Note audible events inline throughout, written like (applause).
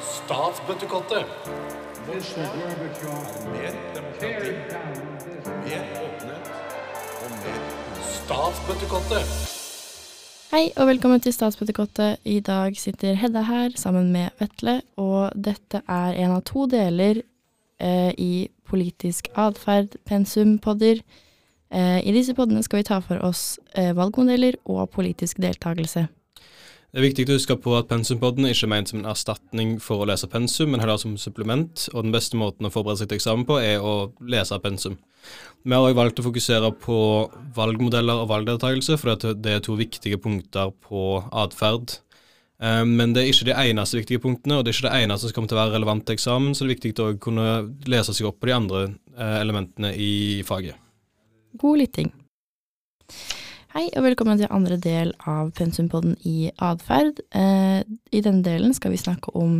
Statsbøttekottet. Mer demokrati, tear down this mer åpenhet og mer Statsbøttekottet. Hei og velkommen til Statsbøttekottet. I dag sitter Hedda her sammen med Vetle, og dette er en av to deler eh, i politisk atferd, pensumpodder. Eh, I disse poddene skal vi ta for oss eh, valgmodeller og politisk deltakelse. Det er viktig å huske på at pensumpodden ikke er ment som en erstatning for å lese pensum, men heller som supplement, og den beste måten å forberede seg til eksamen på er å lese pensum. Vi har også valgt å fokusere på valgmodeller og valgdeltakelse, for det er to viktige punkter på atferd. Eh, Men det er ikke de eneste viktige punktene, og det er ikke det eneste som kommer til å være relevant til eksamen, så det er viktig å kunne lese seg opp på de andre eh, elementene i faget. God lytting. Hei og velkommen til andre del av pensumpodden i atferd. Eh, I denne delen skal vi snakke om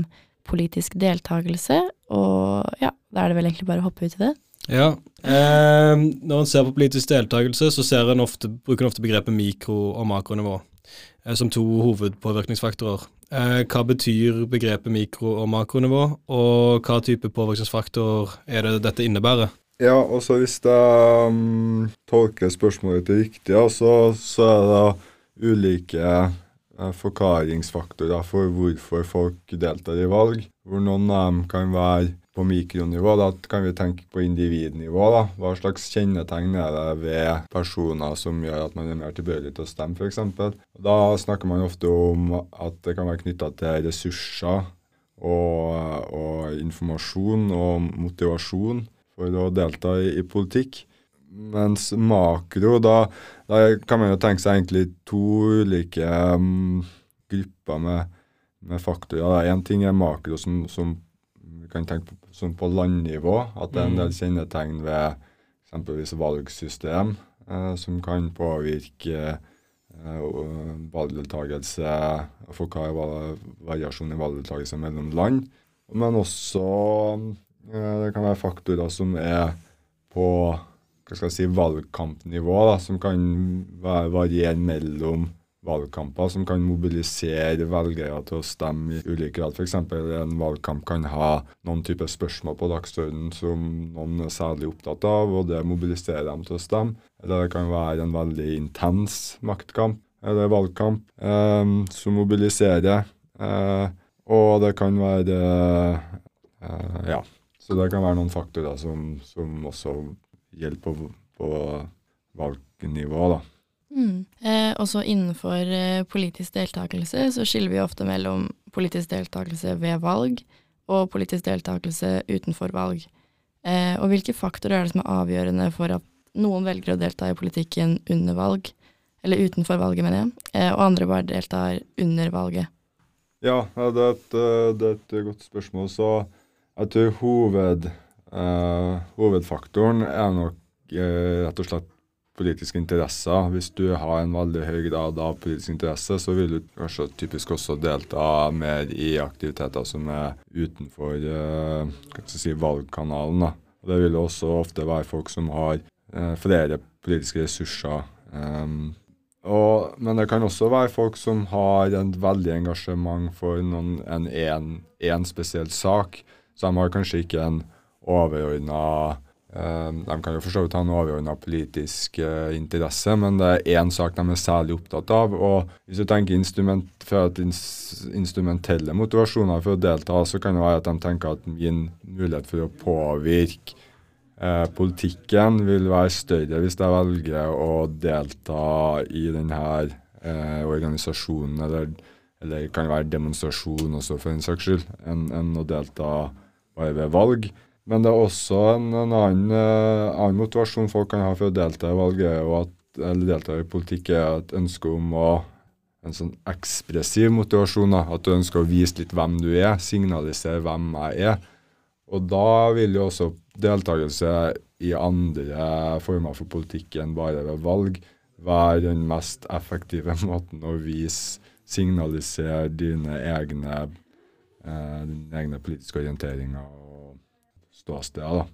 politisk deltakelse, og ja, da er det vel egentlig bare å hoppe ut i det. Ja. Eh, når en ser på politisk deltakelse, så en ofte, bruker en ofte begrepet mikro- og makronivå eh, som to hovedpåvirkningsfaktorer. Eh, hva betyr begrepet mikro- og makronivå, og hva type påvirkningsfaktor er det dette innebærer? Ja, og så hvis jeg um, tolker spørsmålet til riktig, ja, så, så er det ulike uh, forklaringsfaktorer for hvorfor folk deltar i valg. Hvor noen av dem kan være på mikronivå. Da kan vi tenke på individnivå. da. Hva slags kjennetegn er det ved personer som gjør at man er mer tilbøyelig til å stemme, f.eks. Da snakker man ofte om at det kan være knytta til ressurser og, og informasjon og motivasjon for å delta i, i politikk. Mens makro, da, da kan man jo tenke seg egentlig to ulike um, grupper med, med faktorer. Én ting er makro som, som vi kan tenke på, som på landnivå. At det er en del kjennetegn ved eksempelvis valgsystem eh, som kan påvirke eh, valgdeltakelse for hva er variasjon i valgdeltakelse mellom land. Men også det kan være faktorer som er på hva skal jeg si, valgkampnivå, da, som kan variere mellom valgkamper, som kan mobilisere velgere til å stemme i ulik grad. F.eks. en valgkamp kan ha noen typer spørsmål på dagsordenen som noen er særlig opptatt av, og det mobiliserer dem til å stemme. Eller det kan være en veldig intens maktkamp eller valgkamp eh, som mobiliserer. Eh, og det kan være eh, Ja. Så det kan være noen faktorer som, som også gjelder på, på valgnivå, da. Mm. Eh, også innenfor eh, politisk deltakelse så skiller vi ofte mellom politisk deltakelse ved valg og politisk deltakelse utenfor valg. Eh, og hvilke faktorer er det som er avgjørende for at noen velger å delta i politikken under valg, eller utenfor valget, mener jeg, eh, og andre bare deltar under valget? Ja, det, er et, eh, det er et godt spørsmål. Så jeg tror hoved, uh, hovedfaktoren er nok uh, rett og slett politiske interesser. Hvis du har en veldig høy grad av politisk interesse, så vil du kanskje typisk også delta mer i aktiviteter som er utenfor jeg si, valgkanalen. Da. Og det vil også ofte være folk som har flere politiske ressurser. Um, og, men det kan også være folk som har et veldig engasjement for noen, en, én en spesiell sak. Så de har kanskje ikke en overordna eh, De kan jo for så vidt ha en overordna politisk eh, interesse, men det er én sak de er særlig opptatt av. Og hvis du tenker instrument, for at instrumentelle motivasjoner for å delta, så kan det være at de tenker at min mulighet for å påvirke eh, politikken vil være større hvis jeg velger å delta i denne organisasjonen, eller, eller det kan være demonstrasjon også, for en saks skyld, enn enn å delta bare ved valg. Men det er også en, en annen, eh, annen motivasjon folk kan ha for å delta i valget, og at, eller delta i politikk, er et ønske om å en sånn ekspressiv motivasjon. Da, at du ønsker å vise litt hvem du er, signalisere hvem jeg er. Og da vil jo også deltakelse i andre former for politikk enn bare ved valg være den mest effektive (laughs) måten å vise, signalisere dine egne, eh, dine egne politiske orienteringer og ståsteder. da.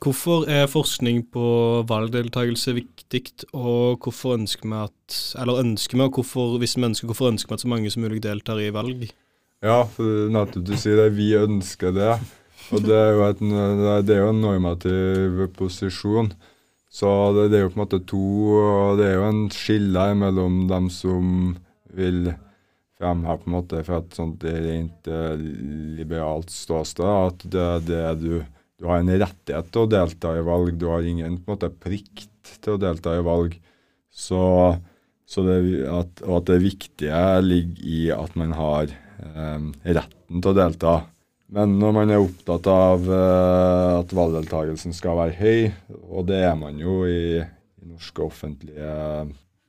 Hvorfor er forskning på valgdeltakelse viktig, og hvorfor ønsker vi at Eller ønsker vi, og hvorfor, hvis vi ønsker, hvorfor ønsker vi at så mange som mulig deltar i valg? Ja, for nettopp du sier det. Vi ønsker det. Og det er jo, et, det er jo en normativ posisjon. Så det, det, er jo på en måte to og Det er jo en skille mellom dem som vil fremheve på en måte fra et sånt rent eh, liberalt ståsted at det er det du du har en rettighet til å delta i valg, du har ingen på en måte plikt til å delta i valg. Så, så det, at, og at det viktige ligger i at man har eh, retten til å delta. Men når man er opptatt av eh, at valgdeltakelsen skal være høy, og det er man jo i, i norske offentlige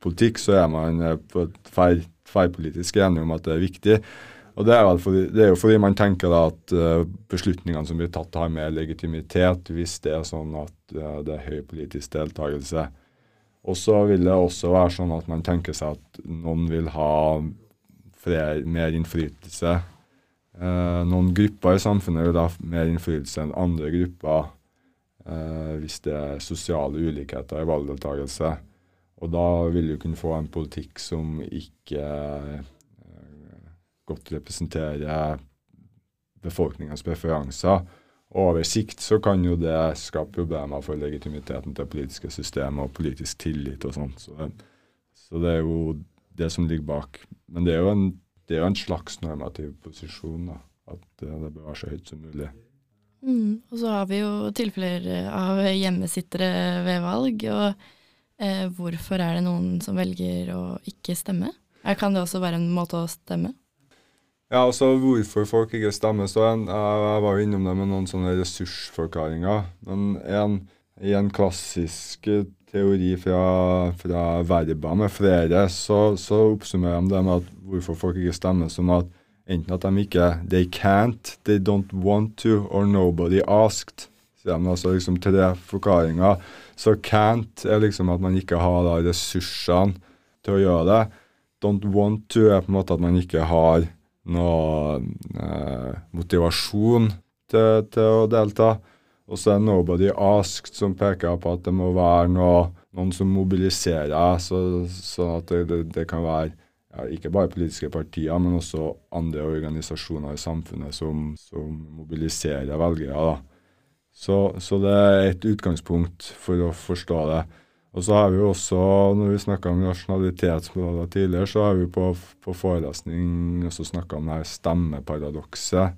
politikk, så er man på på tverrpolitisk enig om at det er viktig. Og det er, fordi, det er, jo fordi man tenker at uh, beslutningene som blir tatt, har mer legitimitet hvis det er sånn at uh, det er høy politisk deltakelse. Og så vil det også være sånn at man tenker seg at noen vil ha flere, mer innflytelse. Eh, noen grupper i samfunnet vil ha mer innflytelse enn andre grupper hvis det er sosiale ulikheter i valgdeltakelse. Og da vil du kunne få en politikk som ikke godt representerer befolkningens preferanser. Og over sikt så kan jo det skape problemer for legitimiteten til politiske systemer og politisk tillit og sånt. Så, så, det er jo det som ligger bak. Men det er jo en, er jo en slags normativ posisjon, da. At det bør være så høyt som mulig. Mm, og så har vi jo tilfeller av hjemmesittere ved valg. Og eh, hvorfor er det noen som velger å ikke stemme? Kan det også være en måte å stemme? Ja, altså hvorfor folk ikke stemmer. så jeg, jeg var jo innom det med noen sånne ressursforklaringer. Men en, i en klassisk teori fra, fra Verba med flere, så, så oppsummerer de det med at hvorfor folk ikke stemmer, som at enten at de ikke They can't, they don't want to, or nobody asked. Altså liksom tre forklaringer. Så can't er liksom at man ikke har da ressursene til å gjøre det. Don't want to er på en måte at man ikke har noe eh, motivasjon til, til, å delta. Og så er 'Nobody Asked', som peker på at det må være noe, noen som mobiliserer, så, så at det, det, det, kan være ja, ikke bare politiske partier, men også andre organisasjoner i samfunnet som, som mobiliserer velgere. da. Så, så, det er et utgangspunkt for å forstå det. Og så har vi også, når vi snakka om nasjonalitetsmodeller tidligere, så har vi på, på forelesning også snakka om det stemmeparadokset.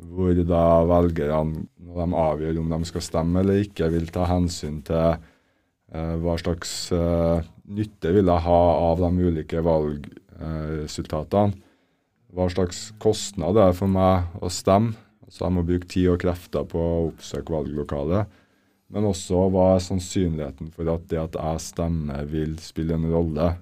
Hvor da velgerne, når de avgjør om de skal stemme eller ikke, vil ta hensyn til eh, hva slags eh, nytte vil jeg ha av de ulike valgresultatene. Eh, hva slags kostnad det er for meg å stemme. Så jeg må bruke tid og krefter på å oppsøke valglokalet. Men også hva er sannsynligheten for at det at jeg stemmer, vil spille en rolle.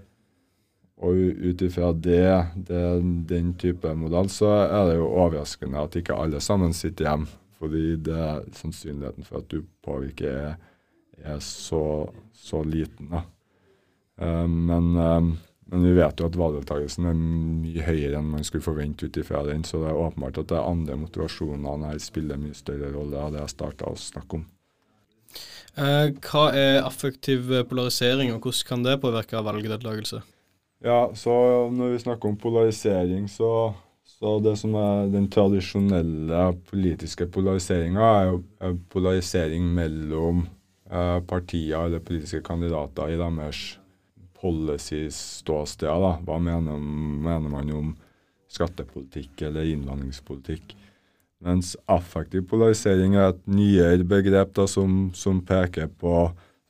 Og ut ifra det, det, den type modell, så er det jo overraskende at ikke alle sammen sitter hjemme. Fordi det sannsynligheten for at du påvirker, er, er så, så, liten. da. Um, men, um, men, vi vet jo at valgdeltakelsen er mye høyere enn man skulle forvente ut ifra den, så det er åpenbart at det er andre motivasjoner her spiller mye større rolle av det jeg starta å snakke om. Eh, hva er affektiv polarisering, og hvordan kan det påvirke valgdeltakelse? Ja, så Når vi snakker om polarisering, så, så det som er den tradisjonelle politiske polariseringa, er jo er polarisering mellom eh, partier eller politiske kandidater i deres policy-ståsteder. Hva mener, mener man om skattepolitikk eller innvandringspolitikk? Mens affektiv polarisering er et nyere begrep da, som, som, peker på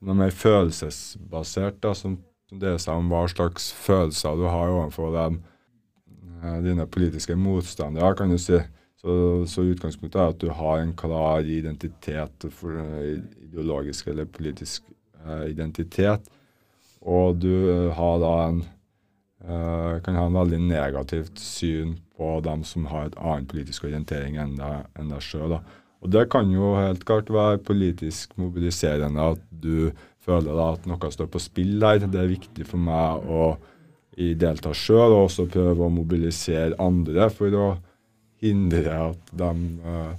noe mer følelsesbasert, da, som, dreier seg om hva slags følelser du har overfor dem, eh, dine politiske motstandere, kan du si. Så, så utgangspunktet er at du har en klar identitet, for, eh, ideologisk eller politisk eh, identitet, og du eh, har da en eh, kan ha en veldig negativt syn på dem som har et annet politisk orientering enn deg, enn deg sjøl. Og det kan jo helt klart være politisk mobiliserende at du føler da at noe står på spill der. Det er viktig for meg å delta sjøl, og også prøve å mobilisere andre for å hindre at dem uh,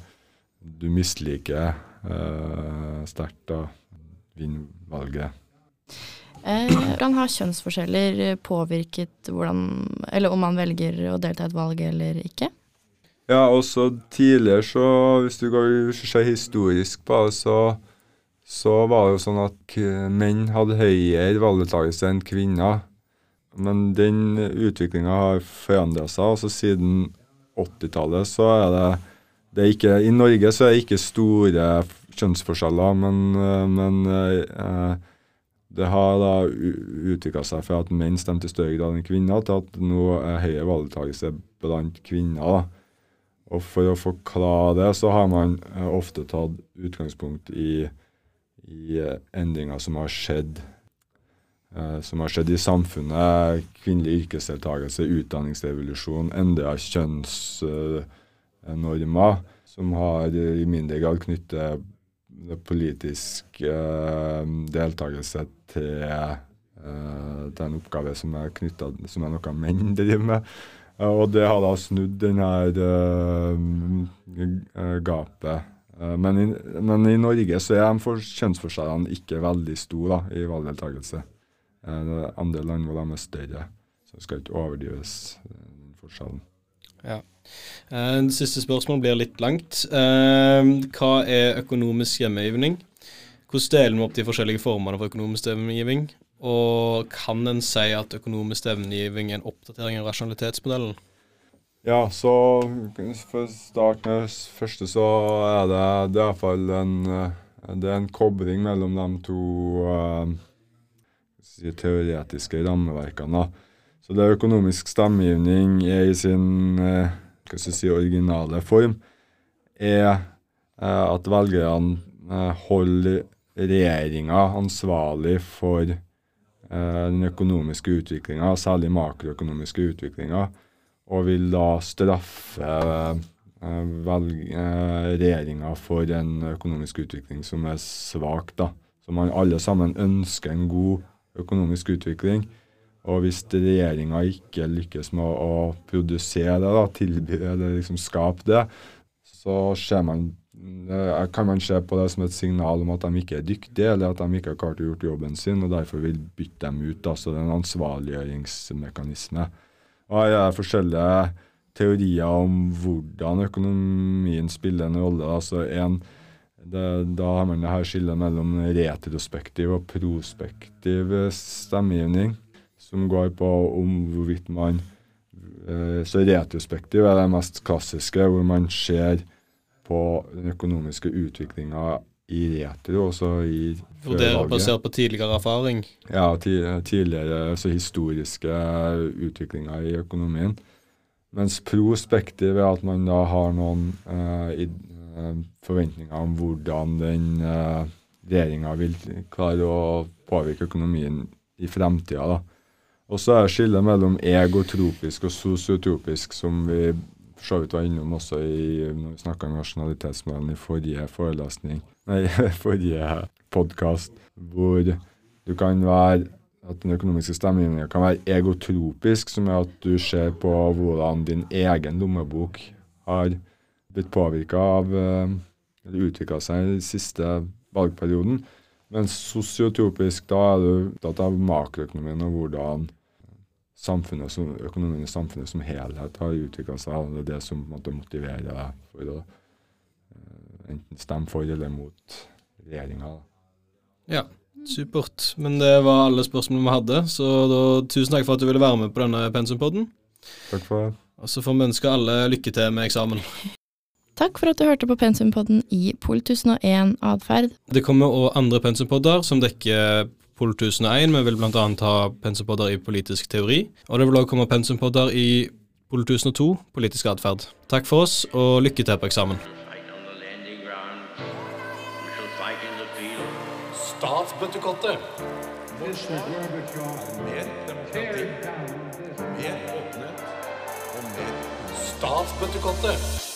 du misliker, eh, sterkt, vinner valget. Eh, hvordan har kjønnsforskjeller eh, påvirket hvordan Eller om man velger å delta i et valg eller ikke? Ja, også tidligere så, hvis du går ser historisk på det, så, så var det jo sånn at menn hadde høyere valgdeltakelse enn kvinner. Men den utviklinga har forandra seg. altså Siden 80-tallet så er det, det er ikke, I Norge så er det ikke store kjønnsforskjeller, men, men eh, det har da utvikla seg fra at menn stemte i større grad enn kvinner, til at nå er høyere valgdeltakelse blant kvinner. Og for å forklare det, så har man eh, ofte tatt utgangspunkt i, i eh, endringer som har skjedd eh, som har skjedd i samfunnet. Kvinnelig yrkesdeltakelse, utdanningsrevolusjon, endra kjønnsnormer, som har i mindre grad knyttet politisk eh, deltakelse til, eh, til en oppgave som er knyttet, som er noe menn driver med. Eh, og det har da snudd den her eh, eh, gapet. Eh, men, i, men i Norge så er for, kjønnsforskjellene ikke veldig store i valgdeltakelse. Eh, det er andre land hvor de er større, så det skal ikke overdrives, eh, den forskjellen. Ja. Eh, Det siste spørsmålet blir litt langt. Eh, Hva er økonomisk hjemmegivning? Hvordan deler vi opp de forskjellige formene for økonomisk stemmegivning? Og kan en si at økonomisk stemmegivning er en oppdatering av rasjonalitetsmodellen? Ja, så for å starte med første, så er det, det er iallfall en, eh, det en kobling mellom de to uh, teoretiske rammeverkene. da. Så det er økonomisk stemmegivning er i sin eh, hva skal si, originale form, er eh, at velgerne eh, holder regjeringa ansvarlig for den økonomiske utviklinga, særlig makroøkonomiske utviklinga, og vil da straffe regjeringa for en økonomisk utvikling som er svak. da. Så man alle sammen ønsker en god økonomisk utvikling. Og hvis regjeringa ikke lykkes med å, å produsere det, da, tilby eller liksom skape det, så man, eh, kan man se på det som et signal om at de ikke er dyktige, eller at de ikke har klart å gjort jobben sin, og derfor vil bytte dem ut. Da. Så det er en ansvarliggjøringsmekanisme. Og her er forskjellige teorier om hvordan økonomien spiller en rolle. Altså en, det, da har man det her skillet mellom retrospektiv og prospektiv stemmegivning, som går på om hvorvidt man eh, Så retrospektiv er det mest klassiske, hvor man ser på den økonomiske utviklinga i retro, også i Vurderer basert på tidligere erfaring. Ja, tidligere altså historiske utviklinger i økonomien. Mens prospektiv er at man da har noen eh, eh, forventninger om hvordan den eh, regjeringa vil klare å påvirke økonomien i fremtida. Og så er skillet mellom egotropisk og sosiotropisk, som vi for så vidt var innom også i, når vi snakka om nasjonalitetsmodellen i forrige forelesning, nei, (laughs) forrige podkast, hvor du kan være at den økonomiske stemmegivninga kan være egotropisk, som er at du ser på hvordan din egen lommebok har blitt påvirka av eh, eller utvikla seg i den siste valgperioden. Mens sosiotropisk, da er du opptatt av makroøkonomien og hvordan samfunnet, som- økonomien i samfunnet som helhet har utvikla seg. og Det er det som måte motiverer deg for å eh, enten stemme for eller mot regjeringa. Ja, supert. Men det var alle spørsmålene vi hadde, så da, tusen takk for at du ville være med på denne pensumpodden. Takk for det. Og så får vi ønske alle lykke til med eksamen. Takk for at du hørte på Pensumpodden i Pol 1001 atferd. Det kommer òg andre pensumpodder som dekker Pol 1001. Vi vil bl.a. ha pensumpodder i politisk teori. Og det vil òg komme pensumpodder i Pol 1002 politisk atferd. Takk for oss, og lykke til på eksamen. Statsbøttekottet. Mer demokrati, mer åpenhet og mer Statsbøttekottet.